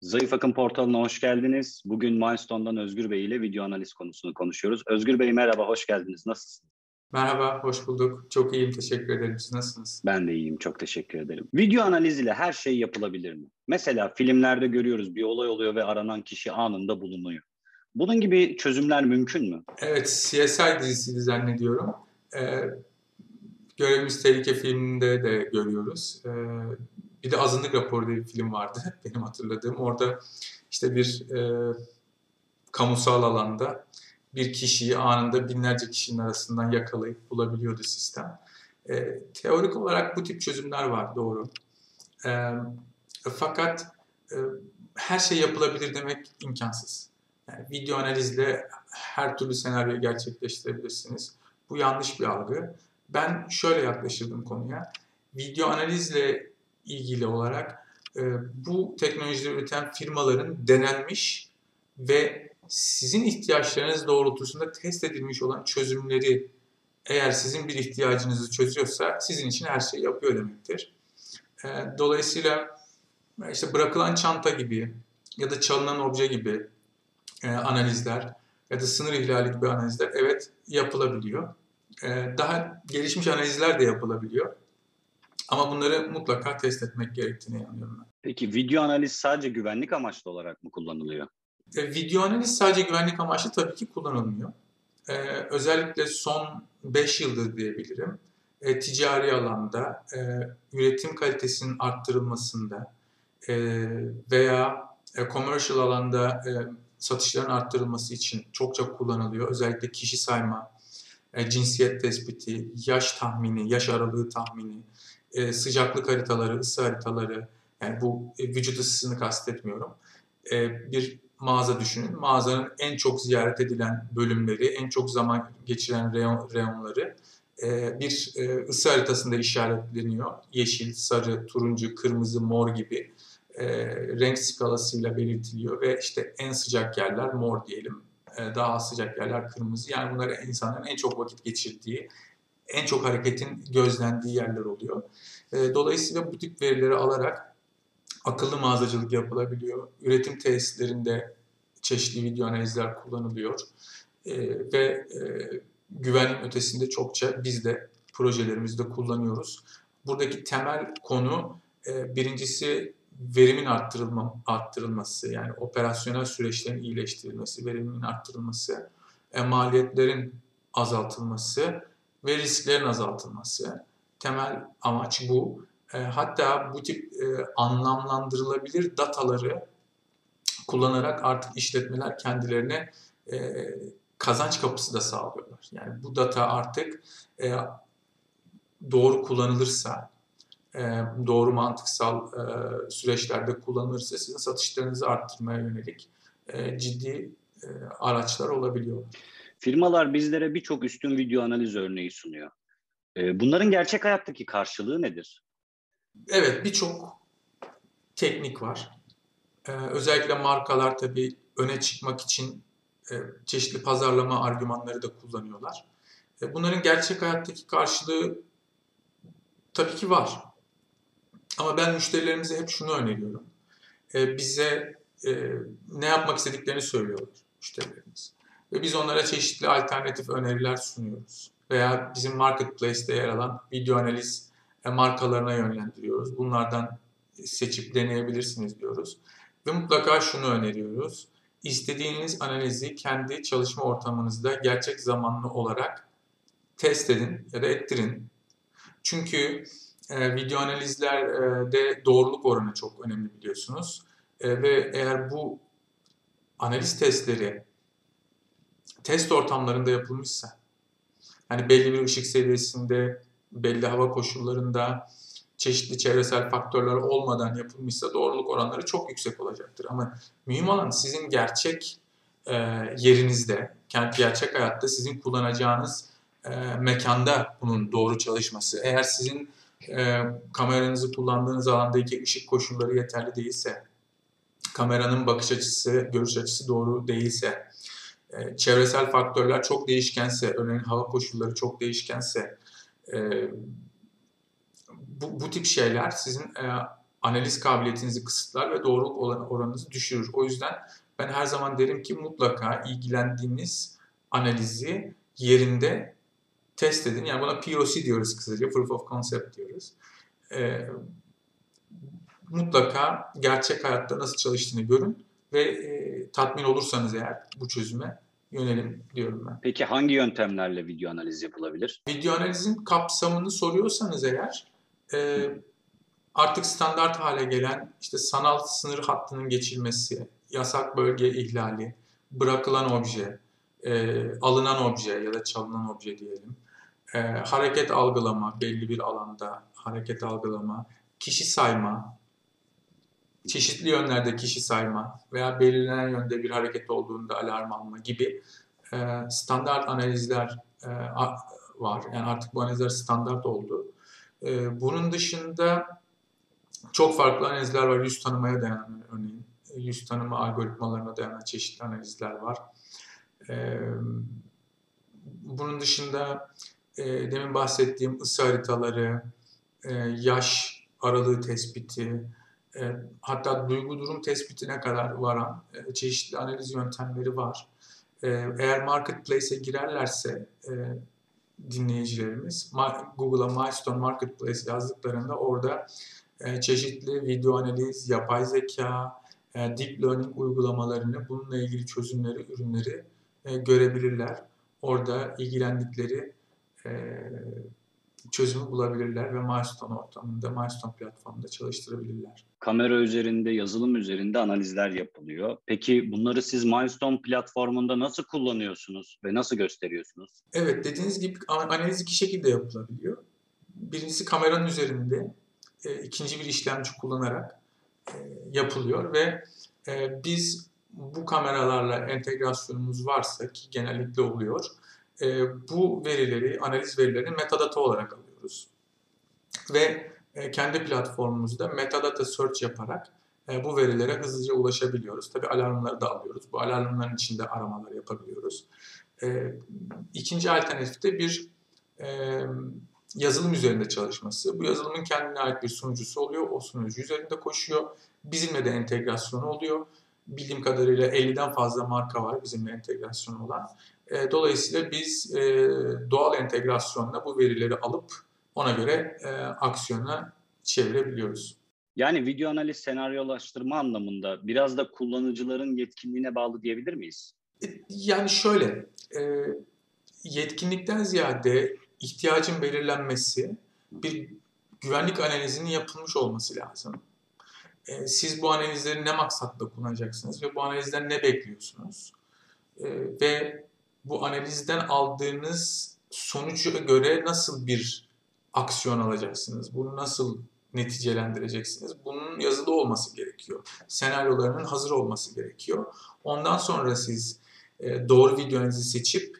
Zayıf Akım portalına hoş geldiniz. Bugün Milestone'dan Özgür Bey ile video analiz konusunu konuşuyoruz. Özgür Bey merhaba, hoş geldiniz. Nasılsınız? Merhaba, hoş bulduk. Çok iyiyim, teşekkür ederim. Siz nasılsınız? Ben de iyiyim, çok teşekkür ederim. Video analiz ile her şey yapılabilir mi? Mesela filmlerde görüyoruz bir olay oluyor ve aranan kişi anında bulunuyor. Bunun gibi çözümler mümkün mü? Evet, CSI dizisiydi zannediyorum. Ee, Görevimiz Tehlike filminde de görüyoruz. Ee, bir de Azınlık Raporu diye bir film vardı benim hatırladığım. Orada işte bir e, kamusal alanda bir kişiyi anında binlerce kişinin arasından yakalayıp bulabiliyordu sistem. E, teorik olarak bu tip çözümler var doğru. E, fakat e, her şey yapılabilir demek imkansız. Yani video analizle her türlü senaryoyu gerçekleştirebilirsiniz. Bu yanlış bir algı. Ben şöyle yaklaşırdım konuya. Video analizle ilgili olarak e, bu teknolojileri üreten firmaların denenmiş ve sizin ihtiyaçlarınız doğrultusunda test edilmiş olan çözümleri eğer sizin bir ihtiyacınızı çözüyorsa sizin için her şeyi yapıyor demektir. E, dolayısıyla işte bırakılan çanta gibi ya da çalınan obje gibi e, analizler ya da sınır ihlali gibi analizler evet yapılabiliyor. E, daha gelişmiş analizler de yapılabiliyor. Ama bunları mutlaka test etmek gerektiğine inanıyorum ben. Peki video analiz sadece güvenlik amaçlı olarak mı kullanılıyor? E, video analiz sadece güvenlik amaçlı tabii ki kullanılmıyor. E, özellikle son 5 yıldır diyebilirim. E, ticari alanda, e, üretim kalitesinin arttırılmasında e, veya e, commercial alanda e, satışların arttırılması için çokça kullanılıyor. Özellikle kişi sayma, e, cinsiyet tespiti, yaş tahmini, yaş aralığı tahmini, e, sıcaklık haritaları, ısı haritaları, yani bu e, vücut ısısını kastetmiyorum. E, bir mağaza düşünün. Mağazanın en çok ziyaret edilen bölümleri, en çok zaman geçiren reyon, reyonları e, bir e, ısı haritasında işaretleniyor. Yeşil, sarı, turuncu, kırmızı, mor gibi e, renk skalasıyla belirtiliyor ve işte en sıcak yerler mor diyelim, e, daha sıcak yerler kırmızı. Yani bunlar insanların en çok vakit geçirdiği, en çok hareketin gözlendiği yerler oluyor. E, dolayısıyla bu tip verileri alarak akıllı mağazacılık yapılabiliyor. Üretim tesislerinde çeşitli video analizler kullanılıyor. E, ve e, güvenlik ötesinde çokça biz de projelerimizde kullanıyoruz. Buradaki temel konu e, birincisi verimin arttırılma, arttırılması yani operasyonel süreçlerin iyileştirilmesi, verimin arttırılması, e, maliyetlerin azaltılması ve risklerin azaltılması. Temel amaç bu. E, hatta bu tip e, anlamlandırılabilir dataları kullanarak artık işletmeler kendilerine e, kazanç kapısı da sağlıyorlar. Yani bu data artık doğru kullanılırsa, doğru mantıksal süreçlerde kullanılırsa sizin satışlarınızı arttırmaya yönelik ciddi araçlar olabiliyor. Firmalar bizlere birçok üstün video analiz örneği sunuyor. E, bunların gerçek hayattaki karşılığı nedir? Evet, birçok teknik var. Ee, özellikle markalar tabii öne çıkmak için e, çeşitli pazarlama argümanları da kullanıyorlar. E, bunların gerçek hayattaki karşılığı tabii ki var. Ama ben müşterilerimize hep şunu öneriyorum. E, bize ne yapmak istediklerini söylüyorlar müşterilerimiz. Ve biz onlara çeşitli alternatif öneriler sunuyoruz. Veya bizim marketplace'te yer alan video analiz e, markalarına yönlendiriyoruz. Bunlardan seçip deneyebilirsiniz diyoruz. Ve mutlaka şunu öneriyoruz. İstediğiniz analizi kendi çalışma ortamınızda gerçek zamanlı olarak test edin ya da ettirin. Çünkü e, video analizlerde doğruluk oranı çok önemli biliyorsunuz. E, ve eğer bu analiz testleri test ortamlarında yapılmışsa, hani belli bir ışık seviyesinde, belli hava koşullarında, çeşitli çevresel faktörler olmadan yapılmışsa doğruluk oranları çok yüksek olacaktır. Ama mühim olan sizin gerçek e, yerinizde, gerçek hayatta sizin kullanacağınız e, mekanda bunun doğru çalışması. Eğer sizin e, kameranızı kullandığınız alandaki ışık koşulları yeterli değilse, kameranın bakış açısı, görüş açısı doğru değilse, e, çevresel faktörler çok değişkense, örneğin hava koşulları çok değişkense, e, bu, bu tip şeyler sizin e, analiz kabiliyetinizi kısıtlar ve doğruluk oranınızı düşürür. O yüzden ben her zaman derim ki mutlaka ilgilendiğiniz analizi yerinde test edin. Yani buna POC diyoruz kısaca, Proof of Concept diyoruz. E, mutlaka gerçek hayatta nasıl çalıştığını görün ve e, tatmin olursanız eğer bu çözüme yönelim diyorum ben. Peki hangi yöntemlerle video analiz yapılabilir? Video analizin kapsamını soruyorsanız eğer e, artık standart hale gelen işte sanal sınır hattının geçilmesi, yasak bölge ihlali, bırakılan obje, e, alınan obje ya da çalınan obje diyelim, e, hareket algılama, belli bir alanda hareket algılama, kişi sayma, çeşitli yönlerde kişi sayma veya belirlenen yönde bir hareket olduğunda alarm alma gibi e, standart analizler e, var. Yani artık bu analizler standart oldu. E, bunun dışında çok farklı analizler var. Yüz tanımaya dayanan örneğin. Yüz tanıma algoritmalarına dayanan çeşitli analizler var. E, bunun dışında e, demin bahsettiğim ısı haritaları, e, yaş aralığı tespiti, e, hatta duygu durum tespitine kadar varan e, çeşitli analiz yöntemleri var. E, eğer marketplace'e girerlerse e, dinleyicilerimiz Google'a Milestone Marketplace yazdıklarında orada e, çeşitli video analiz, yapay zeka, e, deep learning uygulamalarını, bununla ilgili çözümleri, ürünleri e, görebilirler. Orada ilgilendikleri e, çözümü bulabilirler ve Milestone ortamında, Milestone platformunda çalıştırabilirler. Kamera üzerinde, yazılım üzerinde analizler yapılıyor. Peki bunları siz Milestone platformunda nasıl kullanıyorsunuz ve nasıl gösteriyorsunuz? Evet, dediğiniz gibi analiz iki şekilde yapılabiliyor. Birincisi kameranın üzerinde, e, ikinci bir işlemci kullanarak e, yapılıyor ve e, biz bu kameralarla entegrasyonumuz varsa ki genellikle oluyor, e, bu verileri, analiz verilerini metadata olarak alıyoruz. Ve e, kendi platformumuzda metadata search yaparak e, bu verilere hızlıca ulaşabiliyoruz. Tabi alarmları da alıyoruz. Bu alarmların içinde aramalar yapabiliyoruz. E, ikinci alternatif de bir e, yazılım üzerinde çalışması. Bu yazılımın kendine ait bir sunucusu oluyor. O sunucu üzerinde koşuyor. Bizimle de entegrasyonu oluyor. Bildiğim kadarıyla 50'den fazla marka var bizimle entegrasyon olan. E, dolayısıyla biz e, doğal entegrasyonla bu verileri alıp ona göre e, aksiyona çevirebiliyoruz. Yani video analiz senaryolaştırma anlamında biraz da kullanıcıların yetkinliğine bağlı diyebilir miyiz? Yani şöyle, yetkinlikten ziyade ihtiyacın belirlenmesi, bir güvenlik analizinin yapılmış olması lazım. Siz bu analizleri ne maksatla kullanacaksınız ve bu analizden ne bekliyorsunuz? Ve bu analizden aldığınız sonuca göre nasıl bir aksiyon alacaksınız? Bunu nasıl neticelendireceksiniz? Bunun yazılı olması gerekiyor. Senaryolarının hazır olması gerekiyor. Ondan sonra siz e, doğru videonuzu seçip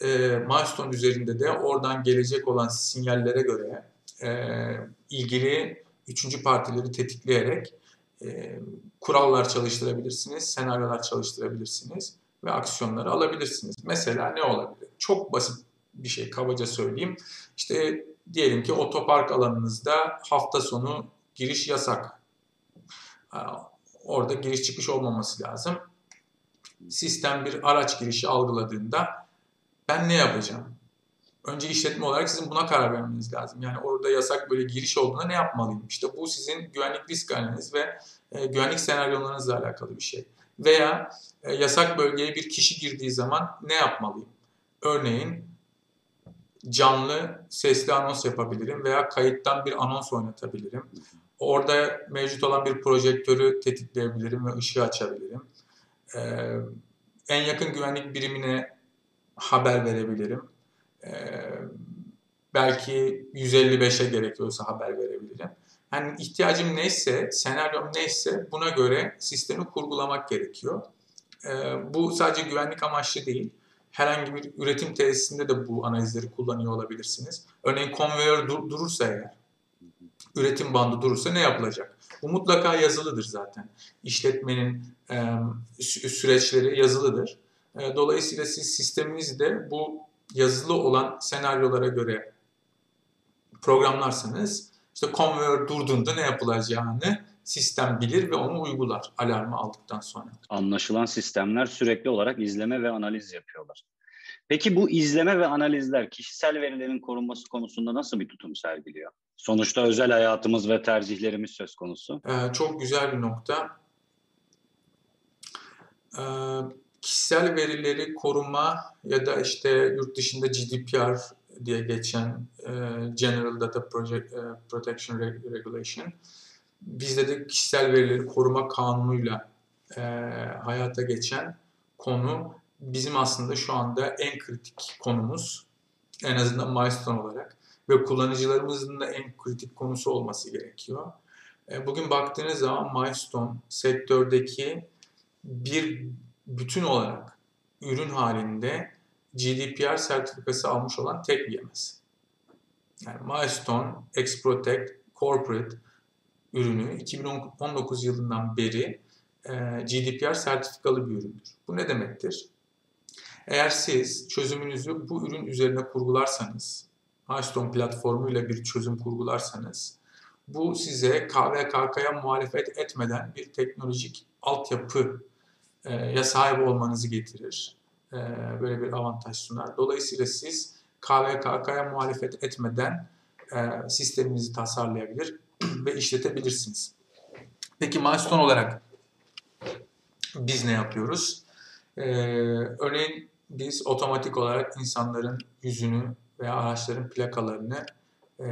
e, milestone üzerinde de oradan gelecek olan sinyallere göre e, ilgili üçüncü partileri tetikleyerek e, kurallar çalıştırabilirsiniz, senaryolar çalıştırabilirsiniz ve aksiyonları alabilirsiniz. Mesela ne olabilir? Çok basit bir şey kabaca söyleyeyim. İşte diyelim ki otopark alanınızda hafta sonu giriş yasak. Orada giriş çıkış olmaması lazım. Sistem bir araç girişi algıladığında ben ne yapacağım? Önce işletme olarak sizin buna karar vermeniz lazım. Yani orada yasak böyle giriş olduğunda ne yapmalıyım? İşte bu sizin güvenlik risk analiz ve e, güvenlik senaryolarınızla alakalı bir şey. Veya e, yasak bölgeye bir kişi girdiği zaman ne yapmalıyım? Örneğin canlı sesli anons yapabilirim veya kayıttan bir anons oynatabilirim. Orada mevcut olan bir projektörü tetikleyebilirim ve ışığı açabilirim. Ee, en yakın güvenlik birimine haber verebilirim. Belki 155'e gerekiyorsa haber verebilirim. Yani ihtiyacım neyse, senaryom neyse buna göre sistemi kurgulamak gerekiyor. Ee, bu sadece güvenlik amaçlı değil. Herhangi bir üretim tesisinde de bu analizleri kullanıyor olabilirsiniz. Örneğin konveyör dur- durursa eğer, üretim bandı durursa ne yapılacak? Bu mutlaka yazılıdır zaten. İşletmenin e, süreçleri yazılıdır. E, dolayısıyla siz sisteminizde bu yazılı olan senaryolara göre programlarsanız İşte konveyör durduğunda ne yapılacağını sistem bilir ve onu uygular alarmı aldıktan sonra. Anlaşılan sistemler sürekli olarak izleme ve analiz yapıyorlar. Peki bu izleme ve analizler kişisel verilerin korunması konusunda nasıl bir tutum sergiliyor? Sonuçta özel hayatımız ve tercihlerimiz söz konusu. Ee, çok güzel bir nokta. Ee, kişisel verileri koruma ya da işte yurt dışında GDPR diye geçen e, General Data Project, e, Protection Regulation bizde de kişisel verileri koruma kanunuyla e, hayata geçen konu bizim aslında şu anda en kritik konumuz. En azından milestone olarak ve kullanıcılarımızın da en kritik konusu olması gerekiyor. E, bugün baktığınız zaman milestone sektördeki bir bütün olarak ürün halinde GDPR sertifikası almış olan tek BMS. Yani Milestone, X-Protect, Corporate ürünü 2019 yılından beri e, GDPR sertifikalı bir üründür. Bu ne demektir? Eğer siz çözümünüzü bu ürün üzerine kurgularsanız, Milestone platformuyla bir çözüm kurgularsanız, bu size KVKK'ya muhalefet etmeden bir teknolojik altyapı e, ya sahip olmanızı getirir. E, böyle bir avantaj sunar. Dolayısıyla siz KVKK'ya muhalefet etmeden e, sisteminizi tasarlayabilir ve işletebilirsiniz. Peki milestone olarak biz ne yapıyoruz? Örneğin biz otomatik olarak insanların yüzünü veya araçların plakalarını e,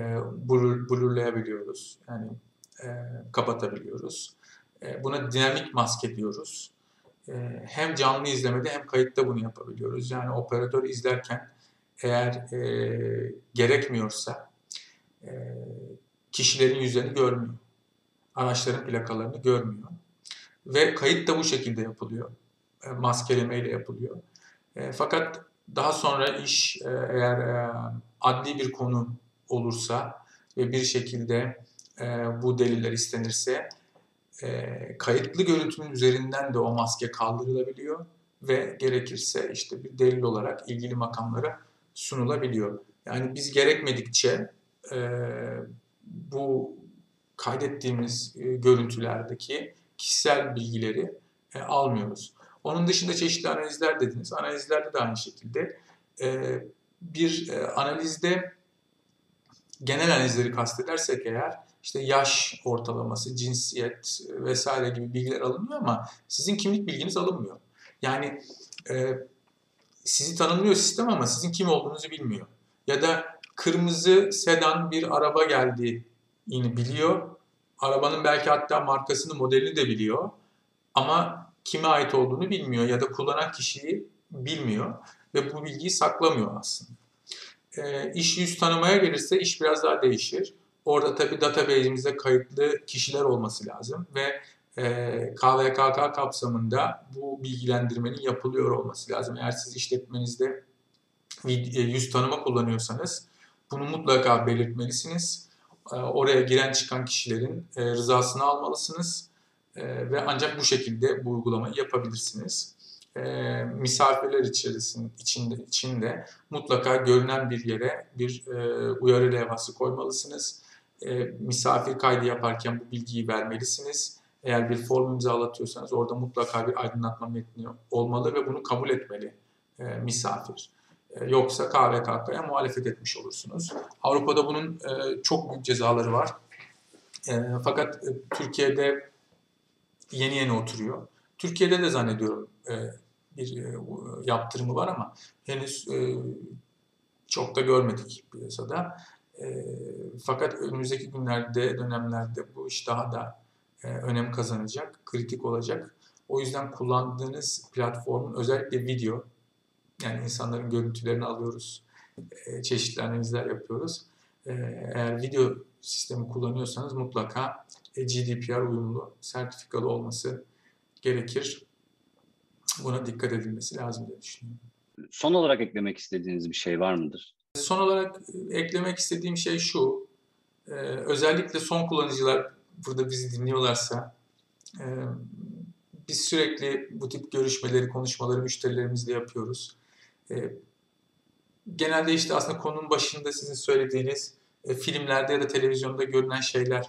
blur, blurlayabiliyoruz. Yani e, kapatabiliyoruz. E, buna dinamik maske diyoruz. E, hem canlı izlemede hem kayıtta bunu yapabiliyoruz. Yani operatör izlerken eğer e, gerekmiyorsa e, kişilerin yüzlerini görmüyor. Araçların plakalarını görmüyor. Ve kayıt da bu şekilde yapılıyor. E, maskeleme ile yapılıyor. E, fakat daha sonra iş e, eğer e, adli bir konu olursa ve bir şekilde e, bu deliller istenirse e, kayıtlı görüntünün üzerinden de o maske kaldırılabiliyor ve gerekirse işte bir delil olarak ilgili makamlara sunulabiliyor. Yani biz gerekmedikçe e, bu kaydettiğimiz e, görüntülerdeki kişisel bilgileri e, almıyoruz. Onun dışında çeşitli analizler dediniz. Analizlerde de aynı şekilde e, bir e, analizde genel analizleri kastedersek eğer işte yaş ortalaması, cinsiyet vesaire gibi bilgiler alınıyor ama sizin kimlik bilginiz alınmıyor. Yani e, sizi tanımlıyor sistem ama sizin kim olduğunuzu bilmiyor. Ya da kırmızı sedan bir araba geldiğini biliyor. Arabanın belki hatta markasını, modelini de biliyor. Ama kime ait olduğunu bilmiyor ya da kullanan kişiyi bilmiyor ve bu bilgiyi saklamıyor aslında. E, iş yüz tanımaya gelirse iş biraz daha değişir. Orada tabii database'imizde kayıtlı kişiler olması lazım ve e, KVKK kapsamında bu bilgilendirmenin yapılıyor olması lazım. Eğer siz işletmenizde e, yüz tanıma kullanıyorsanız bunu mutlaka belirtmelisiniz. E, oraya giren çıkan kişilerin e, rızasını almalısınız e, ve ancak bu şekilde bu uygulamayı yapabilirsiniz. Misafirler içerisinde içinde, içinde mutlaka görünen bir yere bir uyarı levhası koymalısınız. Misafir kaydı yaparken bu bilgiyi vermelisiniz. Eğer bir form imzalatıyorsanız orada mutlaka bir aydınlatma metni olmalı ve bunu kabul etmeli misafir. E, yoksa KVKK'ya muhalefet etmiş olursunuz. Avrupa'da bunun e, çok büyük cezaları var. E, fakat Türkiye'de yeni yeni oturuyor. Türkiye'de de zannediyorum bir yaptırımı var ama henüz çok da görmedik piyasada. Fakat önümüzdeki günlerde, dönemlerde bu iş daha da önem kazanacak, kritik olacak. O yüzden kullandığınız platformun özellikle video, yani insanların görüntülerini alıyoruz. E, çeşitli analizler yapıyoruz. E, eğer video sistemi kullanıyorsanız mutlaka e, GDPR uyumlu, sertifikalı olması gerekir. Buna dikkat edilmesi lazım diye düşünüyorum. Son olarak eklemek istediğiniz bir şey var mıdır? Son olarak eklemek istediğim şey şu. özellikle son kullanıcılar burada bizi dinliyorlarsa biz sürekli bu tip görüşmeleri, konuşmaları müşterilerimizle yapıyoruz. E, genelde işte aslında konunun başında sizin söylediğiniz e, filmlerde ya da televizyonda görünen şeyler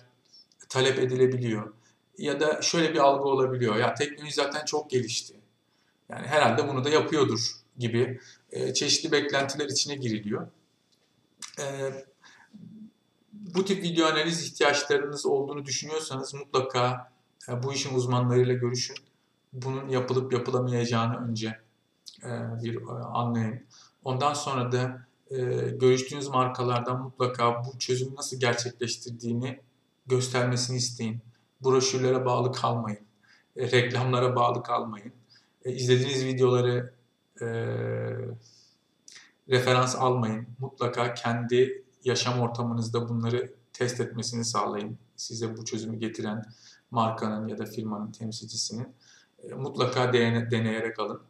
talep edilebiliyor. Ya da şöyle bir algı olabiliyor. Ya teknoloji zaten çok gelişti. Yani herhalde bunu da yapıyordur gibi e, çeşitli beklentiler içine giriliyor. E, bu tip video analiz ihtiyaçlarınız olduğunu düşünüyorsanız mutlaka e, bu işin uzmanlarıyla görüşün. Bunun yapılıp yapılamayacağını önce e, bir e, anlayın. Ondan sonra da e, görüştüğünüz markalardan mutlaka bu çözümü nasıl gerçekleştirdiğini göstermesini isteyin. Broşürlere bağlı kalmayın. E, reklamlara bağlı kalmayın. E, izlediğiniz videoları e, referans almayın. Mutlaka kendi yaşam ortamınızda bunları test etmesini sağlayın. Size bu çözümü getiren markanın ya da firmanın temsilcisinin e, mutlaka deney, deneyerek alın.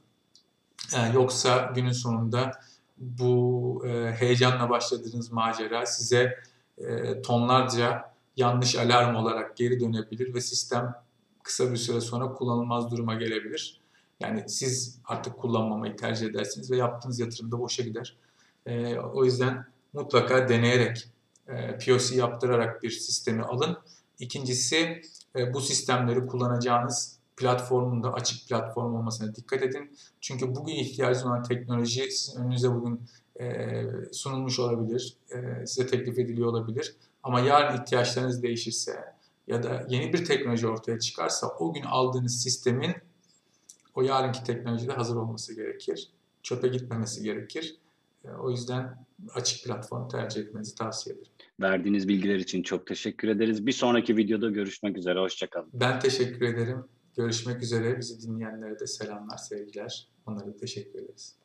E, yoksa günün sonunda bu e, heyecanla başladığınız macera size e, tonlarca yanlış alarm olarak geri dönebilir ve sistem kısa bir süre sonra kullanılmaz duruma gelebilir. Yani siz artık kullanmamayı tercih edersiniz ve yaptığınız yatırım da boşa gider. E, o yüzden mutlaka deneyerek, e, POC yaptırarak bir sistemi alın. İkincisi e, bu sistemleri kullanacağınız platformun da açık platform olmasına dikkat edin. Çünkü bugün ihtiyacınız olan teknoloji önünüze bugün e, sunulmuş olabilir, e, size teklif ediliyor olabilir. Ama yarın ihtiyaçlarınız değişirse ya da yeni bir teknoloji ortaya çıkarsa o gün aldığınız sistemin o yarınki teknolojide hazır olması gerekir. Çöpe gitmemesi gerekir. E, o yüzden açık platform tercih etmenizi tavsiye ederim. Verdiğiniz bilgiler için çok teşekkür ederiz. Bir sonraki videoda görüşmek üzere. Hoşçakalın. Ben teşekkür ederim. Görüşmek üzere. Bizi dinleyenlere de selamlar, sevgiler. Onlara da teşekkür ederiz.